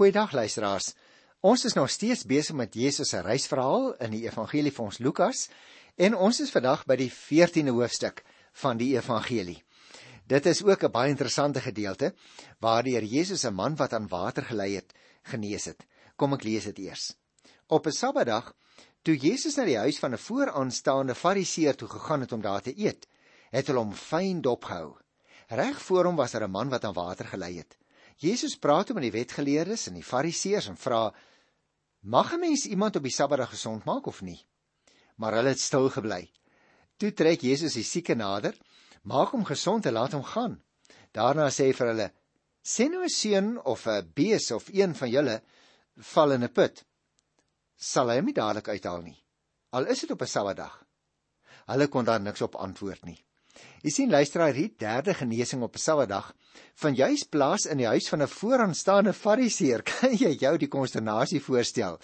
Goeiedag luisteraars. Ons is nog steeds besig met Jesus se reisverhaal in die Evangelie van ons Lukas en ons is vandag by die 14de hoofstuk van die Evangelie. Dit is ook 'n baie interessante gedeelte waar die Here Jesus 'n man wat aan water gelei het, genees het. Kom ek lees dit eers. Op 'n Sabbatdag, toe Jesus na die huis van 'n vooraanstaande Fariseer toe gegaan het om daar te eet, het hulle hom fyn dopgehou. Reg voor hom was daar 'n man wat aan water gelei het. Jesus praat met die wetgeleerdes en die fariseërs en vra: "Mag 'n mens iemand op die Sabbatdag gesond maak of nie?" Maar hulle het stil gebly. Toe trek Jesus die sieke nader, maak hom gesond en laat hom gaan. Daarna sê hy vir hulle: "Sien nou 'n seun of 'n bees of een van julle val in 'n put, sal hy hom nie dadelik uithaal nie, al is dit op 'n Sabbatdag." Hulle kon daar niks op antwoord nie. Jy sien luisteraar, hierdie derde genesing op 'n Sabbatdag van juis plaas in die huis van 'n vooraanstaande Fariseer. Kan jy jou die konsternasie voorstel?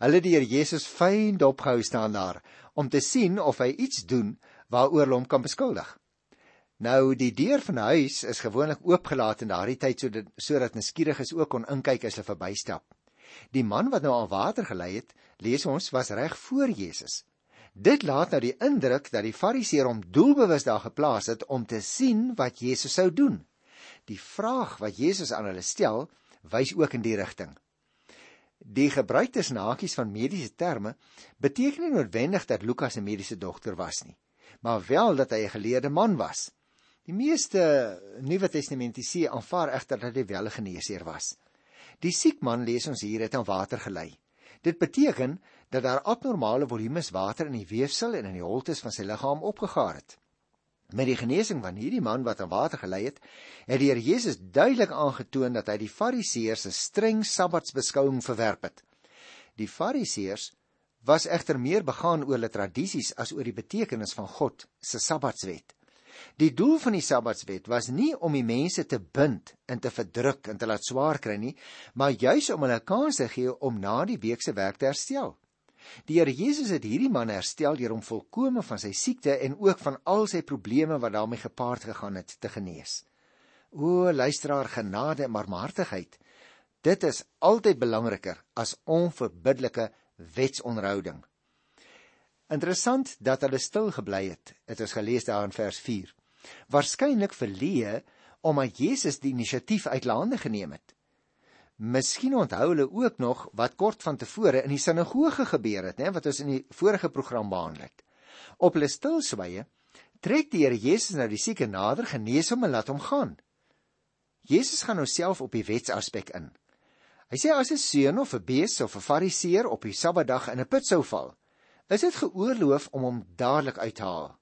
Hulle die Here Jesus fyn dopgehou staan daar om te sien of hy iets doen waaroor hom kan beskuldig. Nou die deur van die huis is gewoonlik oopgelaat in daardie tyd sodat sodat nuuskieriges ook kon inkyk as hulle verbystap. Die man wat nou aan water gelei het, lees ons was reg voor Jesus. Dit laat nou die indruk dat die fariseer hom doelbewus daar geplaas het om te sien wat Jesus sou doen. Die vraag wat Jesus aan hulle stel, wys ook in die rigting. Die gebruik tussen hakies van mediese terme beteken nie noodwendig dat Lukas 'n mediese dokter was nie, maar wel dat hy 'n geleerde man was. Die meeste Nuwe Testamentiese aanvaar egter dat hy wel 'n geneesheer was. Die siek man lees ons hier het aan water gelei. Dit beteken dat daar abnormale volumes water in die weefsel en in die holtes van sy liggaam opgegaar het. Met die genesing van hierdie man wat aan water gelei het, het die Here Jesus duidelik aangetoon dat hy die Fariseërs se streng Sabbatsbeskouing verwerp het. Die Fariseërs was egter meer begaan oor hulle tradisies as oor die betekenis van God se Sabbatswet. Die doel van die Sabbatswet was nie om die mense te bind en te verdruk en te laat swaar kry nie, maar juis om hulle kans te gee om na die week se werk te herstel. Die Here Jesus het hierdie man herstel deur hom volkome van sy siekte en ook van al sy probleme wat daarmee gepaard gegaan het te genees. O luisteraar genade en barmhartigheid. Dit is altyd belangriker as onverbiddelike wetsonderhouding. Interessant dat hulle stil gebly het. Dit is gelees daar in vers 4. Waarskynlik verleë omdat Jesus die inisiatief uit hulle hande geneem het. Miskien onthou hulle ook nog wat kort van tevore in die sinagoge gebeur het, né, wat ons in die vorige program behandel het. Op hulle stilswye trek die Here Jesus nou die sieke nader, genees hom en laat hom gaan. Jesus gaan nou self op die wetsaspek in. Hy sê as 'n seun of 'n bees of 'n fariseer op die Sabbatdag in 'n put sou val, is dit geoorloof om hom dadelik uit te haal.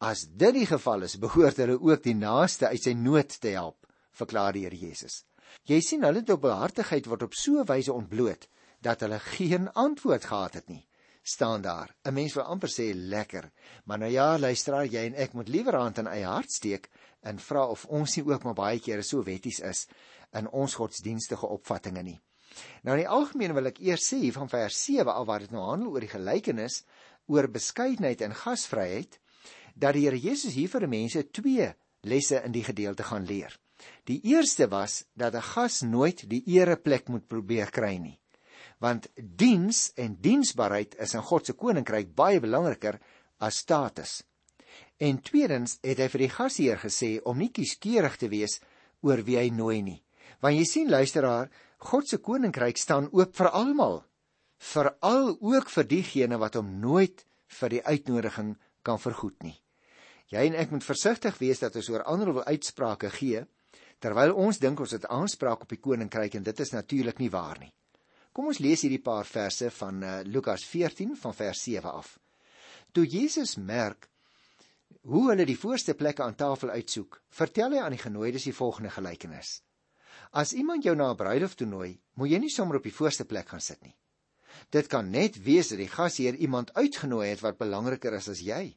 As dit die geval is, behoort hulle ook die naaste uit sy nood te help, verklaar die Here Jesus. Jy sien hulle behartigheid word op so 'n wyse ontbloot dat hulle geen antwoord gehad het nie. staan daar. 'n Mens wil amper sê lekker, maar nou ja, luisteraar, jy en ek moet liewer aan in eie hart steek en vra of ons nie ook maar baie kere so wetties is in ons godsdienstige opvattinge nie. Nou in die algemeen wil ek eers sê van vers 7 af waar dit nou handel oor die gelykenis oor beskeidenheid en gasvryheid dat die Here Jesus hier vir mense twee lesse in die gedeelte gaan leer. Die eerste was dat 'n gas nooit die ereplek moet probeer kry nie. Want diens en diensbaarheid is in God se koninkryk baie belangriker as status. En tweedens het hy vir die gasheer gesê om nie kieskeurig te wees oor wie hy nooi nie. Want jy sien luisteraar, God se koninkryk staan oop vir almal, veral ook vir diegene wat hom nooit vir die uitnodiging kan vergoed nie. Jy en ek moet versigtig wees dat ons oor ander wil uitsprake gee terwyl ons dink ons het aanspraak op die koninkryk en dit is natuurlik nie waar nie. Kom ons lees hierdie paar verse van uh, Lukas 14 van vers 7 af. Toe Jesus merk hoe hulle die voorste plekke aan tafel uitsoek, vertel hy aan die genooides die volgende gelykenis. As iemand jou na 'n bruilof toenooi, moet jy nie sommer op die voorste plek gaan sit nie. Dit kan net wees dat die gasheer iemand uitgenooi het wat belangriker is as jy.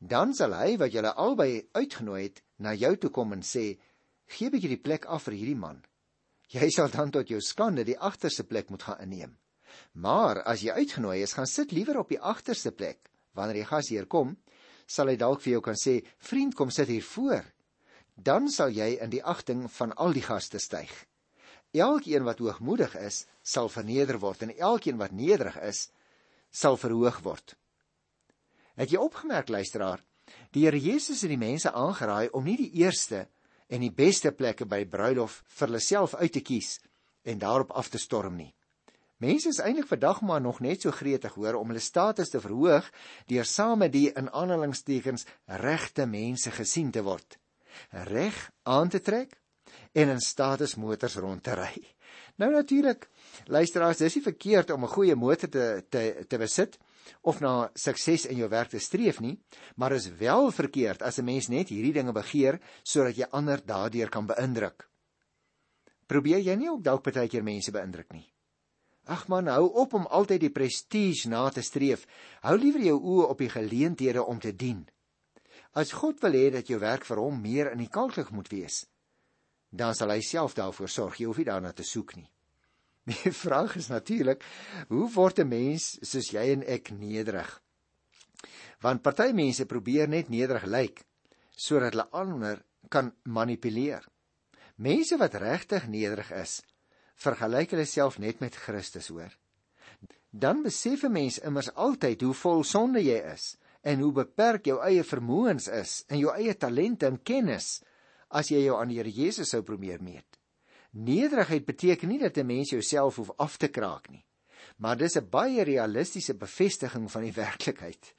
Dan sal hy wat julle albei uitgenooi het, na jou toe kom en sê: "Gee bietjie die plek af vir hierdie man." Jy sal dan tot jou skande die agterste plek moet gaan inneem. Maar as jy uitgenooi is, gaan sit liewer op die agterste plek. Wanneer die gasheer kom, sal hy dalk vir jou kan sê: "Vriend, kom sit hier voor." dan sal jy in die agting van al die gaste styg. elkeen wat hoogmoedig is, sal verneder word en elkeen wat nederig is, sal verhoog word. Het jy opgemerk luisteraar, die Here Jesus het die mense aangeraai om nie die eerste en die beste plekke by bruilof vir hulle self uit te kies en daarop af te storm nie. Mense is eintlik vandag maar nog net so gretig hoor om hulle status te verhoog deur saam met die in aanhalingstekens regte mense gesien te word. Reg aan te trek en in statusmotors rond te ry. Nou natuurlik, luisteraars, dis nie verkeerd om 'n goeie motor te te te besit of na sukses in jou werk te streef nie, maar is wel verkeerd as 'n mens net hierdie dinge begeer sodat jy ander daardeur kan beïndruk. Probeer jy nie ook dalk baie keer mense beïndruk nie? Ag man, hou op om altyd die prestige na te streef. Hou liewer jou oë op die geleenthede om te dien. As God wil hê dat jou werk vir hom meer in die kalklig moet wees, dan sal hy self daarvoor sorg. Jy hoef nie daarna te soek nie. Die vraag is natuurlik, hoe word 'n mens soos jy en ek nederig? Want party mense probeer net nederig lyk sodat hulle ander kan manipuleer. Mense wat regtig nederig is, vergelyk hulle self net met Christus, hoor. Dan besef 'n mens immers altyd hoe vol sonde jy is en hoe beperk jou eie vermoëns is en jou eie talente en kennis as jy jou aan die Here Jesus sou probeer meet. Nederigheid beteken nie dat 'n mens jouself hoef af te kraak nie. Maar dis 'n baie realistiese bevestiging van die werklikheid.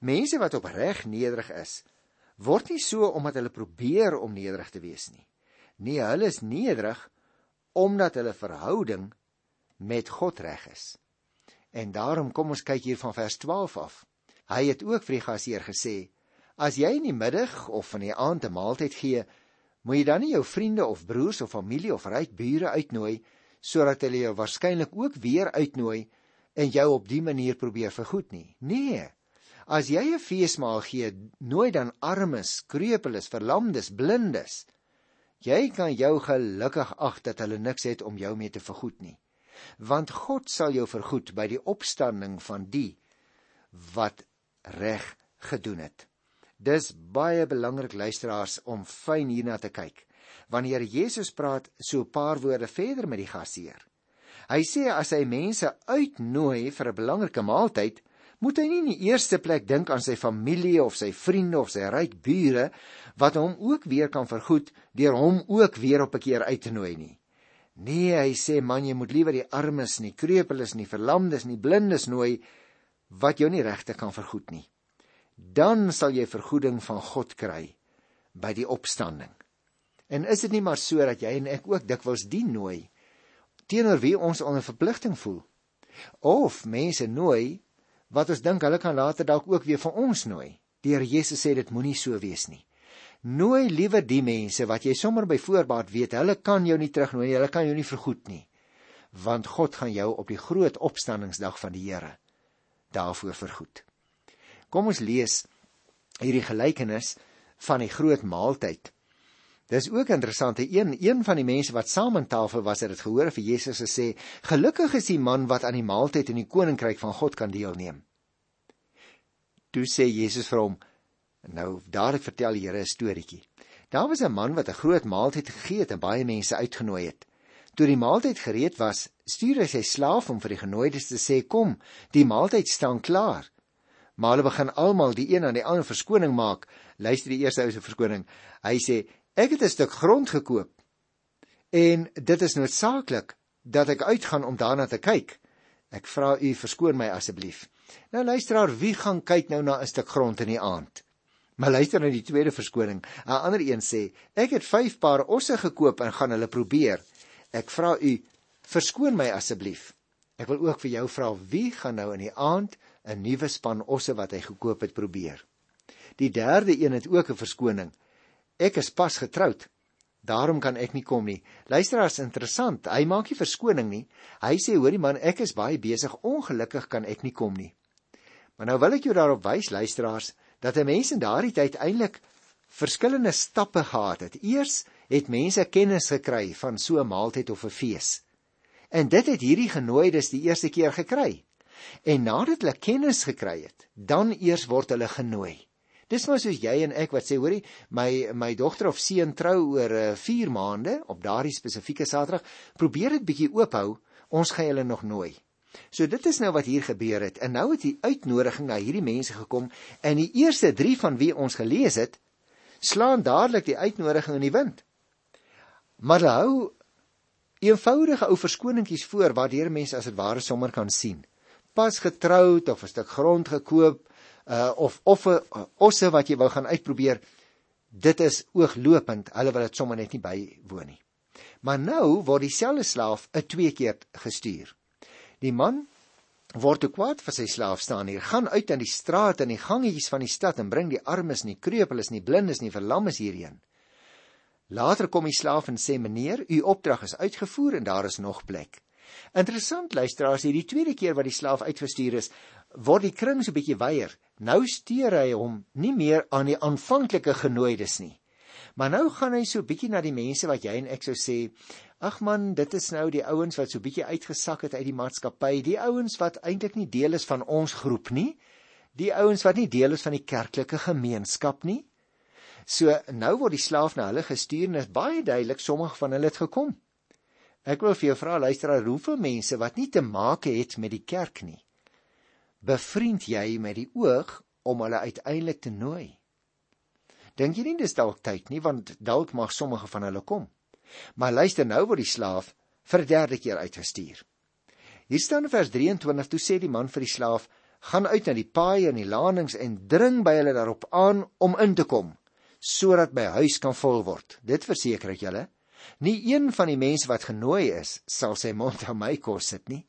Mense wat opreg nederig is, word nie so omdat hulle probeer om nederig te wees nie. Nee, hulle is nederig omdat hulle verhouding met God reg is. En daarom kom ons kyk hier van vers 12 af. Hy het ook vir die gasheer gesê: "As jy in die middag of van die aand 'n maaltyd gee, moet jy dan nie jou vriende of broers of familie of ryk bure uitnooi sodat hulle jou waarskynlik ook weer uitnooi en jou op dië manier probeer vergoed nie. Nee. As jy 'n feesmaal gee, nooi dan armes, krepeles, verlamdes, blindes. Jy kan jou gelukkig ag dat hulle niks het om jou mee te vergoed nie. Want God sal jou vergoed by die opstanding van die wat reg gedoen het. Dis baie belangrik luisteraars om fyn hierna te kyk. Wanneer Jesus praat so 'n paar woorde verder met die gasheer. Hy sê as hy mense uitnooi vir 'n belangrike maaltyd, moet hy nie in die eerste plek dink aan sy familie of sy vriende of sy ryk bure wat hom ook weer kan vergoed deur hom ook weer op 'n keer uit te nooi nie. Nee, hy sê man, jy moet liewer die armes, nie krepeles nie, verlamdes nie, blindes nooi wat jou nie regtig kan vergoed nie dan sal jy vergoeding van God kry by die opstanding. En is dit nie maar so dat jy en ek ook dikwels dien nooi teenoor wie ons onder verpligting voel? Of mense nooi wat ons dink hulle kan later dalk ook weer vir ons nooi. Die Here Jesus sê dit moenie so wees nie. Nooi liewer die mense wat jy sommer by voorbaat weet hulle kan jou nie terugnooi nie, hulle kan jou nie vergoed nie. Want God gaan jou op die groot opstanningsdag van die Here daarvoor vergoed. Kom ons lees hierdie gelykenis van die groot maaltyd. Dis ook interessant, een een van die mense wat saam aan tafel was, het dit gehoor vir Jesus gesê: "Gelukkig is die man wat aan die maaltyd in die koninkryk van God kan deelneem." Toe sê Jesus vir hom: "Nou, dadelik vertel die Here 'n storieetjie. Daar was 'n man wat 'n groot maaltyd gegee het en baie mense uitgenooi het. Toe die maaltyd gereed was, stuur hy sy slaaf om vir die genooides te sê: "Kom, die maaltyd staan klaar." Maar hulle begin almal die een aan die ander verskoning maak. Luister die eerste ou se verskoning. Hy sê ek het 'n stuk grond gekoop en dit is noodsaaklik dat ek uitgaan om daarna te kyk. Ek vra u verskoon my asseblief. Nou luisteraar, wie gaan kyk nou na 'n stuk grond in die aand? Maar luister na die tweede verskoning. 'n Ander een sê, ek het 5 paar osse gekoop en gaan hulle probeer. Ek vra u, verskoon my asseblief. Ek wil ook vir jou vra, wie gaan nou in die aand 'n nuwe span osse wat hy gekoop het probeer. Die derde een het ook 'n verskoning. Ek is pas getroud. Daarom kan ek nie kom nie. Luisteraars, interessant. Hy maak nie verskoning nie. Hy sê, hoorie man, ek is baie besig. Ongelukkig kan ek nie kom nie. Maar nou wil ek jou daarop wys, luisteraars, dat 'n mens in daardie tyd eintlik verskillende stappe gehad het. Eers het mense kennis gekry van so 'n maaltyd of 'n fees. En dit het hierdie genooides die eerste keer gekry. En nadat hulle kennis gekry het, dan eers word hulle genooi. Dis maar soos jy en ek wat sê, hoorie, my my dogter of seun trou oor uh, 4 maande op daardie spesifieke Saterdag. Probeer dit bietjie oophou. Ons gaan julle nog nooi. So dit is nou wat hier gebeur het. En nou het die uitnodiging na hierdie mense gekom en die eerste 3 van wie ons gelees het, slaan dadelik die uitnodiging in die wind. Maar hou eenvoudige ou verskoningkies voor waardeur mense as dit ware sommer kan sien. Pas getroud of 'n stuk grond gekoop uh of of 'n uh, osse wat jy wou gaan uitprobeer. Dit is ooglopend. Hulle wil dit sommer net nie bywoon nie. Maar nou word dieselfde slaaf 'n twee keer gestuur. Die man word te kwaad vir sy slaaf staan hier. Gaan uit in die strate en die gangetjies van die stad en bring die armes en die krepeles en die blindes en die verlammes hierheen. Later kom die slaaf en sê: "Meneer, u opdrag is uitgevoer en daar is nog plek." Interessant luisteraars, hierdie tweede keer wat die slaaf uitgestuur is, word die kring so 'n bietjie weier. Nou steur hy hom nie meer aan die aanvanklike genooides nie. Maar nou gaan hy so bietjie na die mense wat jy en ek sou sê, ag man, dit is nou die ouens wat so bietjie uitgesak het uit die maatskappy, die ouens wat eintlik nie deel is van ons groep nie, die ouens wat nie deel is van die kerklike gemeenskap nie. So nou word die slaaf na hulle gestuur en is baie duidelik sommige van hulle het gekom. Ek wil vir jou vra luisteraar, hoeveel mense wat nie te maak het met die kerk nie, bevriend jy met die oog om hulle uiteindelik te nooi? Dink jy nie dis dalk tyd nie want dalk mag sommige van hulle kom. Maar luister nou word die slaaf vir derde keer uitgestuur. Hier staan in vers 23 toe sê die man vir die slaaf: "Gaan uit na die paaie en die landings en dring by hulle daarop aan om in te kom." sodat my huis kan vol word. Dit verseker ek julle. Nie een van die mense wat genooi is, sal sy mond aan my kos sit nie.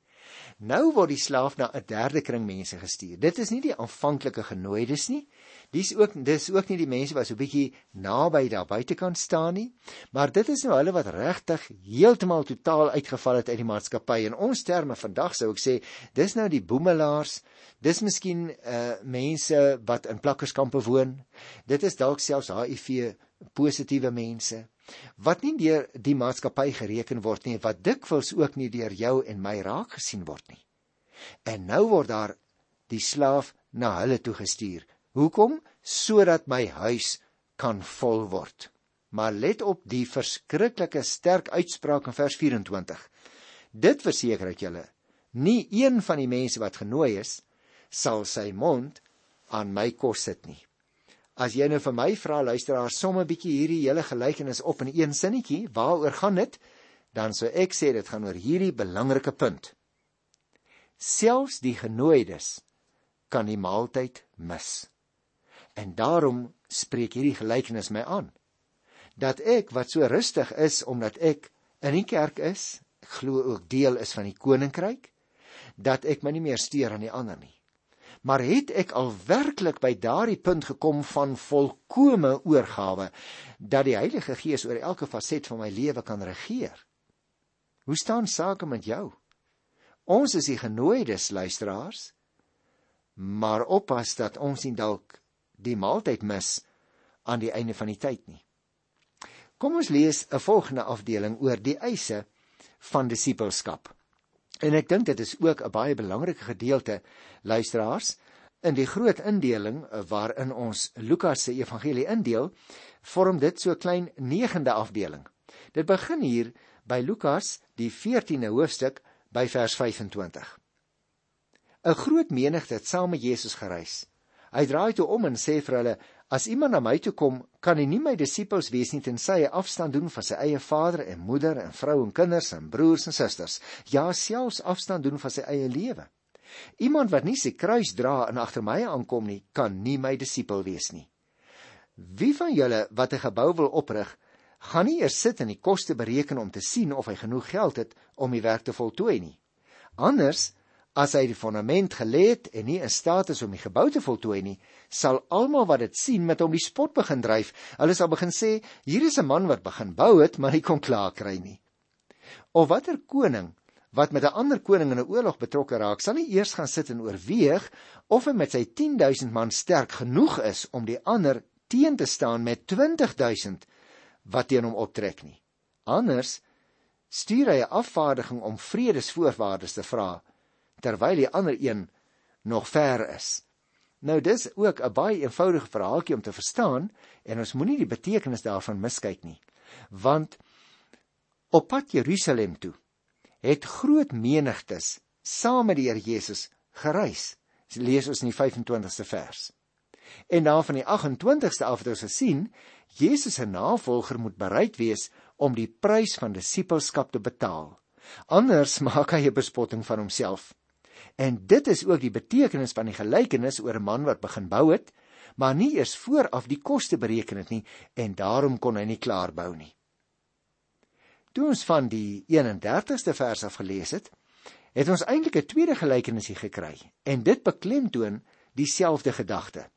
Nou word die slaaf na 'n derde kring mense gestuur. Dit is nie die aanvanklike genooides nie. Dis ook dis ook nie die mense wat so bietjie naby daar buite kan staan nie, maar dit is nou hulle wat regtig heeltemal totaal uitgeval het uit die maatskappy. In ons terme vandag sou ek sê, dis nou die boemelaars, dis miskien uh mense wat in plakkerskampe woon. Dit is dalk selfs HIV positiewe mense wat nie deur die maatskappy gereken word nie wat dikwels ook nie deur jou en my raak gesien word nie. En nou word daar die slaaf na hulle toe gestuur. Hoekom? Sodat my huis kan vol word. Maar let op die verskriklike sterk uitspraak in vers 24. Dit verseker ek julle, nie een van die mense wat genooi is, sal sy mond aan my kos sit nie. As jy nou vir my vra luisteraar somme bietjie hierdie hele gelykenis op in een sinnetjie, waaroor gaan dit? Dan sou ek sê dit gaan oor hierdie belangrike punt. Selfs die genooides kan die maaltyd mis. En daarom spreek hierdie gelykenis my aan dat ek wat so rustig is omdat ek in die kerk is, glo ook deel is van die koninkryk, dat ek my nie meer steur aan die ander nie maar het ek al werklik by daardie punt gekom van volkomme oorgawe dat die Heilige Gees oor elke faset van my lewe kan regeer? Hoe staan sake met jou? Ons is die genooides luisteraars, maar oppas dat ons nie dalk die maaltyd mis aan die einde van die tyd nie. Kom ons lees 'n volgende afdeling oor die eise van disippelskap. En ek dink dit is ook 'n baie belangrike gedeelte luisteraars in die groot indeling waarin ons Lukas se evangelie indeel, vorm dit so klein 9de afdeling. Dit begin hier by Lukas die 14de hoofstuk by vers 25. 'n Groot menigte het saam met Jesus gereis. Hy draai toe om en sê vir hulle: As iemand na my toe kom, kan hy nie my disippels wees nie tensy hy afstand doen van sy eie vader en moeder en vrou en kinders en broers en susters, ja selfs afstand doen van sy eie lewe. Iemand wat nie sy kruis dra en agter my aankom nie, kan nie my disipel wees nie. Wie van julle wat 'n gebou wil oprig, gaan nie eers sit en die koste bereken om te sien of hy genoeg geld het om die werk te voltooi nie. Anders As hy die fondament gelê het en nie in staat is om die gebou te voltooi nie, sal almal wat dit sien met hom die spot begin dryf. Hulle sal begin sê: "Hier is 'n man wat begin bou het, maar hy kon klaar kry nie." Of watter koning wat met 'n ander koning in 'n oorlog betrokke raak, sal nie eers gaan sit en oorweeg of hy met sy 10000 man sterk genoeg is om die ander teen te staan met 20000 wat teen hom optrek nie. Anders stuur hy 'n afvaardiging om vredesvoorwaardes te vra terwyl die ander een nog ver is. Nou dis ook 'n baie eenvoudige verhaaltjie om te verstaan en ons moenie die betekenis daarvan miskyk nie. Want op pad Jerusalem toe het groot menigtes saam met die Here Jesus gereis. Lees ons in die 25ste vers. En dan van die 28ste af het ons gesien Jesus se navolger moet bereid wees om die prys van disippelskap te betaal. Anders maak hy 'n bespotting van homself. En dit is ook die betekenis van die gelykenis oor 'n man wat begin bou het, maar nie eers vooraf die koste bereken het nie en daarom kon hy nie klaar bou nie. Toe ons van die 31ste vers af gelees het, het ons eintlik 'n tweede gelykenis gekry en dit beklemtoon dieselfde gedagte.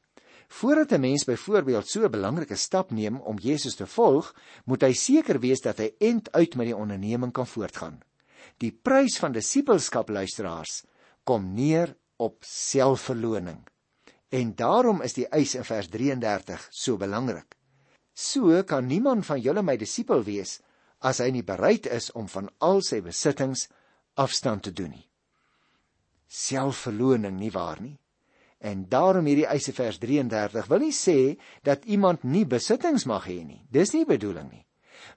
Voordat 'n mens byvoorbeeld so 'n belangrike stap neem om Jesus te volg, moet hy seker wees dat hy end uit met die onderneming kan voortgaan. Die prys van disippelskap luisteraars kom neer op selfverloning. En daarom is die eis in vers 33 so belangrik. So kan niemand van julle my disipel wees as hy nie bereid is om van al sy besittings afstand te doen nie. Selfverloning nie waar nie? En daarom hierdie eise vers 33 wil nie sê dat iemand nie besittings mag hê nie. Dis nie bedoeling nie.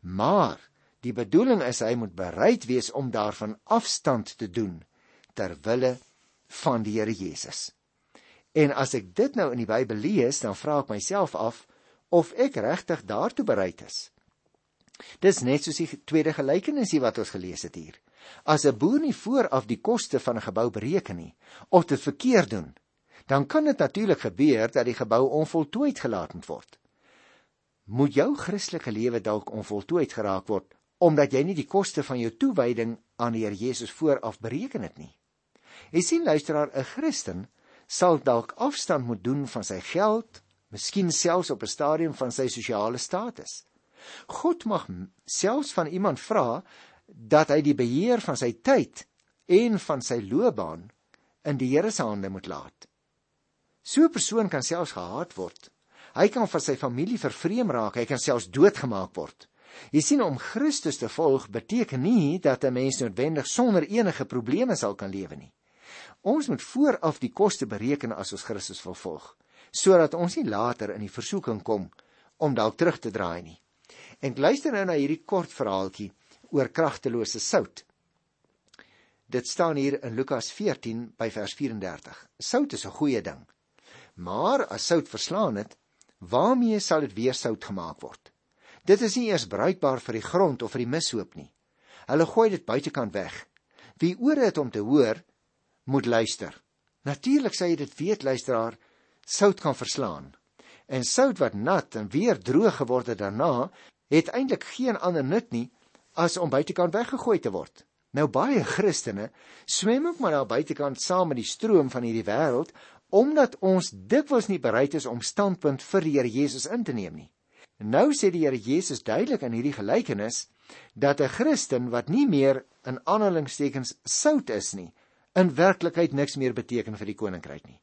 Maar die bedoeling is hy moet bereid wees om daarvan afstand te doen ter wille van die Here Jesus. En as ek dit nou in die Bybel lees, dan vra ek myself af of ek regtig daartoe bereid is. Dis net soos die tweede gelykenis wat ons gelees het hier. As 'n boer nie vooraf die koste van 'n gebou bereken nie of dit verkeerd doen, dan kan dit natuurlik gebeur dat die gebou onvoltooid gelaat word. Moet jou Christelike lewe dalk onvoltooid geraak word omdat jy nie die koste van jou toewyding aan die Here Jesus vooraf bereken het nie. Jy sien luisteraar, 'n Christen sal dalk afstand moet doen van sy geld, miskien selfs op 'n stadium van sy sosiale status. God mag selfs van iemand vra dat hy die beheer van sy tyd en van sy loopbaan in die Here se hande moet laat. So 'n persoon kan selfs gehaat word. Hy kan van sy familie vervreem raak, hy kan selfs doodgemaak word. Jy sien om Christus te volg beteken nie dat 'n mens noodwendig sonder enige probleme sal kan lewe nie. Ons moet vooraf die koste bereken as ons Christus wil volg, sodat ons nie later in die versoeking kom om dalk terug te draai nie. En luister nou na hierdie kort verhaaltjie oor kragtelose sout. Dit staan hier in Lukas 14 by vers 34. Sout is 'n goeie ding. Maar as sout verslaan het, waarmee sal dit weer sout gemaak word? Dit is nie eers bruikbaar vir die grond of vir die mishoop nie. Hulle gooi dit buitekant weg. Wie oor het om te hoor, moet luister. Natuurlik sê jy dit weet luisteraar, sout kan verslaan. En sout wat nat en weer droog geword het daarna, het eintlik geen ander nut nie as om buitekant weggegooi te word. Nou baie Christene swem ook maar daar buitekant saam met die stroom van hierdie wêreld omdat ons dikwels nie bereid is om standpunt vir die Here Jesus in te neem nie. Nou sê die Here Jesus duidelik in hierdie gelykenis dat 'n Christen wat nie meer in aanhalingstekens sout is nie, in werklikheid niks meer beteken vir die koninkryk nie.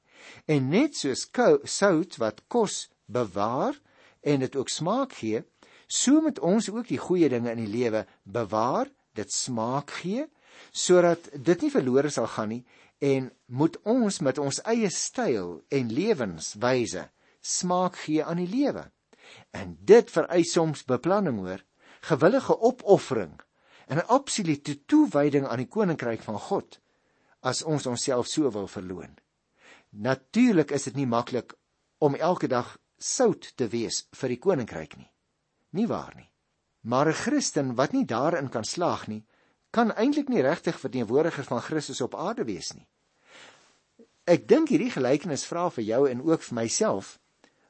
En net soos sout wat kos bewaar en dit ook smaak gee, so moet ons ook die goeie dinge in die lewe bewaar, dit smaak gee, sodat dit nie verlore sal gaan nie en moet ons met ons eie styl en lewenswyse smaak gee aan die lewe. En dit vereis soms beplanning hoor, gewillige opoffering en 'n absolute toewyding aan die koninkryk van God as ons onsself so wil verloon. Natuurlik is dit nie maklik om elke dag sout te wees vir die koninkryk nie. Nie waar nie. Maar 'n Christen wat nie daarin kan slaag nie, kan eintlik nie regtig verteenwoordiger van Christus op aarde wees nie. Ek dink hierdie gelykenis vra vir jou en ook vir myself,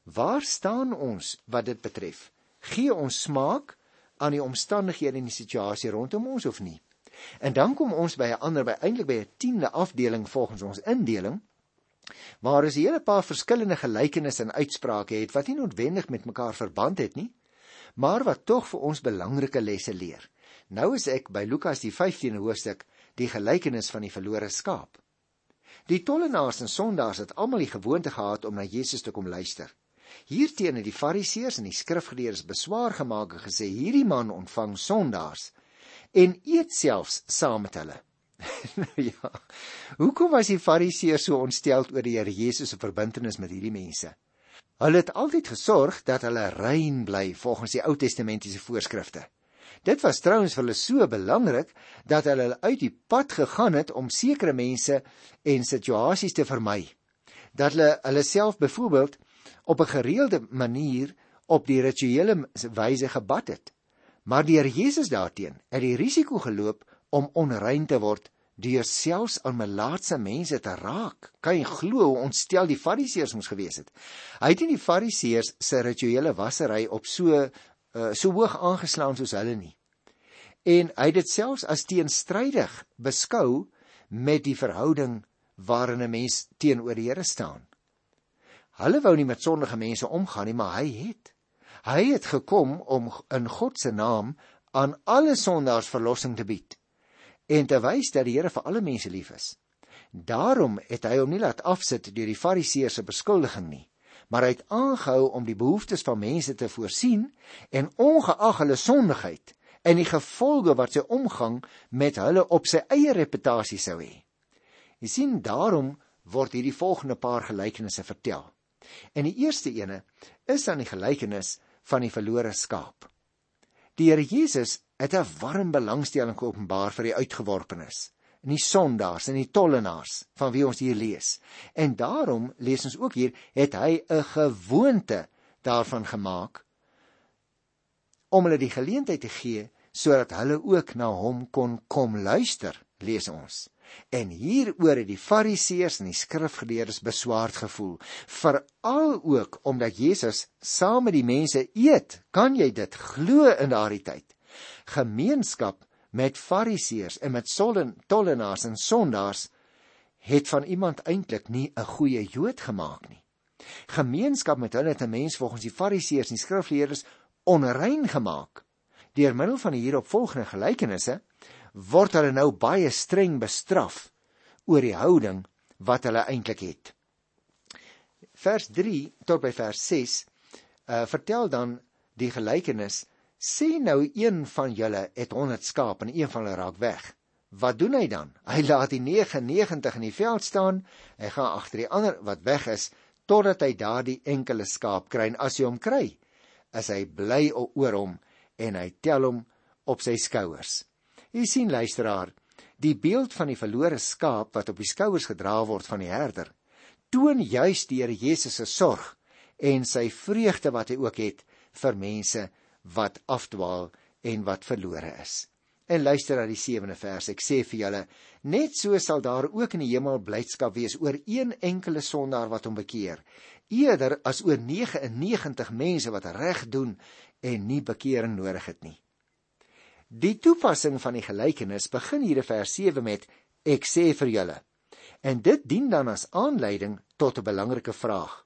waar staan ons wat dit betref? Gee ons smaak aan die omstandighede en die situasie rondom ons of nie? En dan kom ons by 'n ander by eintlik by 'n 10de afdeling volgens ons indeling waar is 'n hele paar verskillende gelykenisse en uitsprake het wat nie noodwendig met mekaar verband het nie, maar wat tog vir ons belangrike lesse leer. Nou is ek by Lukas die 15de hoofstuk, die gelykenis van die verlore skaap. Die tollenaars en sondaars het almal die gewoonte gehad om na Jesus te kom luister. Hierteen het die Fariseërs en die skrifgeleerdes beswaar gemaak en gesê hierdie man ontvang sondaars en eet selfs saam met hulle. nou ja. Hoekom was die Fariseërs so ontstel oor die Here Jesus se verbintenis met hierdie mense? Hulle het altyd gesorg dat hulle rein bly volgens die Ou Testamentiese voorskrifte. Dit was trouens vir hulle so belangrik dat hulle uit die pad gegaan het om sekere mense en situasies te vermy. Dat hulle hulle self byvoorbeeld op 'n gereelde manier op die rituele wyse gebad het. Maar die Here Jesus daarteen het die risiko geloop om onrein te word deur selfs aan melaatse mense te raak. Kan jy glo hoe ontstel die Fariseërs moes gewees het? Hy het nie die Fariseërs se rituele wassery op so uh, so hoog aangeslaan soos hulle nie. En hy het dit selfs as teenstrydig beskou met die verhouding waarin 'n mens teenoor die Here staan. Hulle wou nie met sondige mense omgaan nie, maar hy het. Hy het gekom om in God se naam aan alle sondaars verlossing te bied en te wys dat die Here vir alle mense lief is. Daarom het hy hom nie laat afsit deur die Fariseërs se beskuldiging nie maar hy het aangehou om die behoeftes van mense te voorsien en ongeag hulle sondigheid en die gevolge wat sy omgang met hulle op sy eie reputasie sou hê. Jy sien daarom word hierdie volgende paar gelykenisse vertel. En die eerste ene is dan die gelykenis van die verlore skaap. Die Here Jesus het 'n warm belangstelling geopenbaar vir die uitgeworpenes en die sondaars en die tollenaars van wie ons hier lees. En daarom lees ons ook hier het hy 'n gewoonte daarvan gemaak om hulle die geleentheid te gee sodat hulle ook na hom kon kom luister, lees ons. En hieroor het die Fariseërs en die skrifgeleerdes beswaard gevoel, veral ook omdat Jesus saam met die mense eet. Kan jy dit glo in daardie tyd? Gemeenskap met fariseërs en met tollenaars en sondaars het van iemand eintlik nie 'n goeie Jood gemaak nie. Gemeenskap met hulle het 'n mens volgens die fariseërs en die skrifgeleerdes onrein gemaak. Deur middel van die hieropvolgende gelykenisse word hulle nou baie streng bestraf oor die houding wat hulle eintlik het. Vers 3 tot by vers 6 uh, vertel dan die gelykenis Sê nou een van julle het 100 skaap en een van hulle raak weg. Wat doen hy dan? Hy laat die 99 in die veld staan. Hy gaan agter die ander wat weg is totdat hy daardie enkele skaap kry. En as hy hom kry, is hy bly oor hom en hy tel hom op sy skouers. Jy sien luisteraar, die beeld van die verlore skaap wat op die skouers gedra word van die herder, toon juis die Here Jesus se sorg en sy vreugde wat hy ook het vir mense wat afdwaal en wat verlore is. En luister na die 7de vers. Ek sê vir julle, net so sal daar ook in die hemel blydskap wees oor een enkele sondaar wat hom bekeer, eerder as oor 99 mense wat reg doen en nie bekering nodig het nie. Die toepassing van die gelykenis begin hier in vers 7 met ek sê vir julle. En dit dien dan as aanleiding tot 'n belangrike vraag.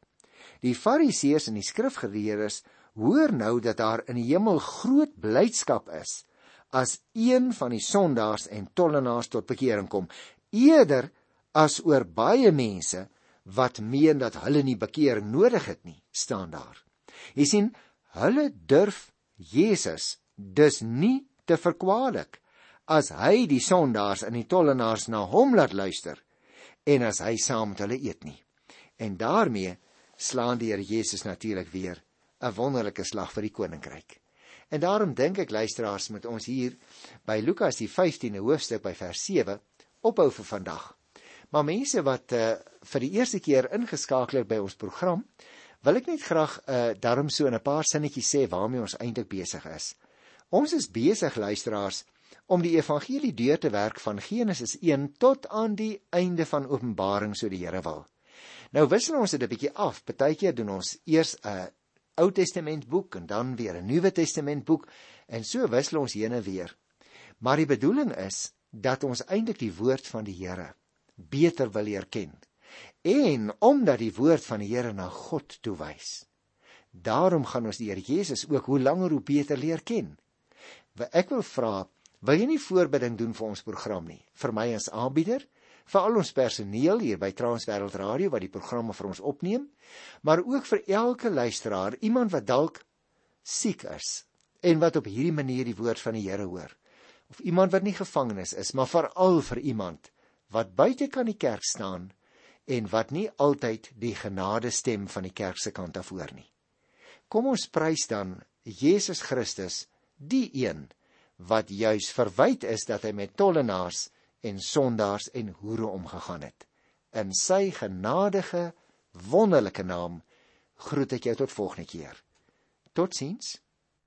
Die Fariseërs en die skrifgeleerdes hoor nou dat daar in die hemel groot blydskap is as een van die sondaars en tollenaars tot bekering kom eerder as oor baie mense wat meen dat hulle nie bekering nodig het nie staan daar jy sien hulle durf Jesus dus nie te verkwalik as hy die sondaars en die tollenaars na hom laat luister en as hy saam met hulle eet nie en daarmee slaan die Here Jesus natuurlik weer 'n wonderlike slag vir die koninkryk. En daarom dink ek luisteraars moet ons hier by Lukas die 15de hoofstuk by vers 7 ophou vir vandag. Maar mense wat uh, vir die eerste keer ingeskakel het by ons program, wil ek net graag uh, daarom so in 'n paar sinnetjies sê waarmee ons eintlik besig is. Ons is besig luisteraars om die evangelie deur te werk van Genesis 1 tot aan die einde van Openbaring so die Here wil. Nou wissel ons dit 'n bietjie af. Partykeer doen ons eers 'n Ou Testament boek en dan weer 'n Nuwe Testament boek en so wissel ons heen en weer. Maar die bedoeling is dat ons eintlik die woord van die Here beter wil leer ken. En omdat die woord van die Here na God toe wys. Daarom gaan ons die Here Jesus ook hoe langer hoe beter leer ken. Ek wil vra, wil jy nie voorbidding doen vir ons program nie? Vir my as aanbieder vir al ons personeel hier by Transwêreld Radio wat die programme vir ons opneem, maar ook vir elke luisteraar, iemand wat dalk siek is en wat op hierdie manier die woord van die Here hoor. of iemand wat nie gevangenes is, maar veral vir iemand wat buite kan die kerk staan en wat nie altyd die genade stem van die kerk se kant af hoor nie. Kom ons prys dan Jesus Christus, die een wat juis verwyd is dat hy met tollenaars en sondaars en hoere omgegaan het. In sy genadige wonderlike naam groet ek jou tot volgende keer. Totsiens.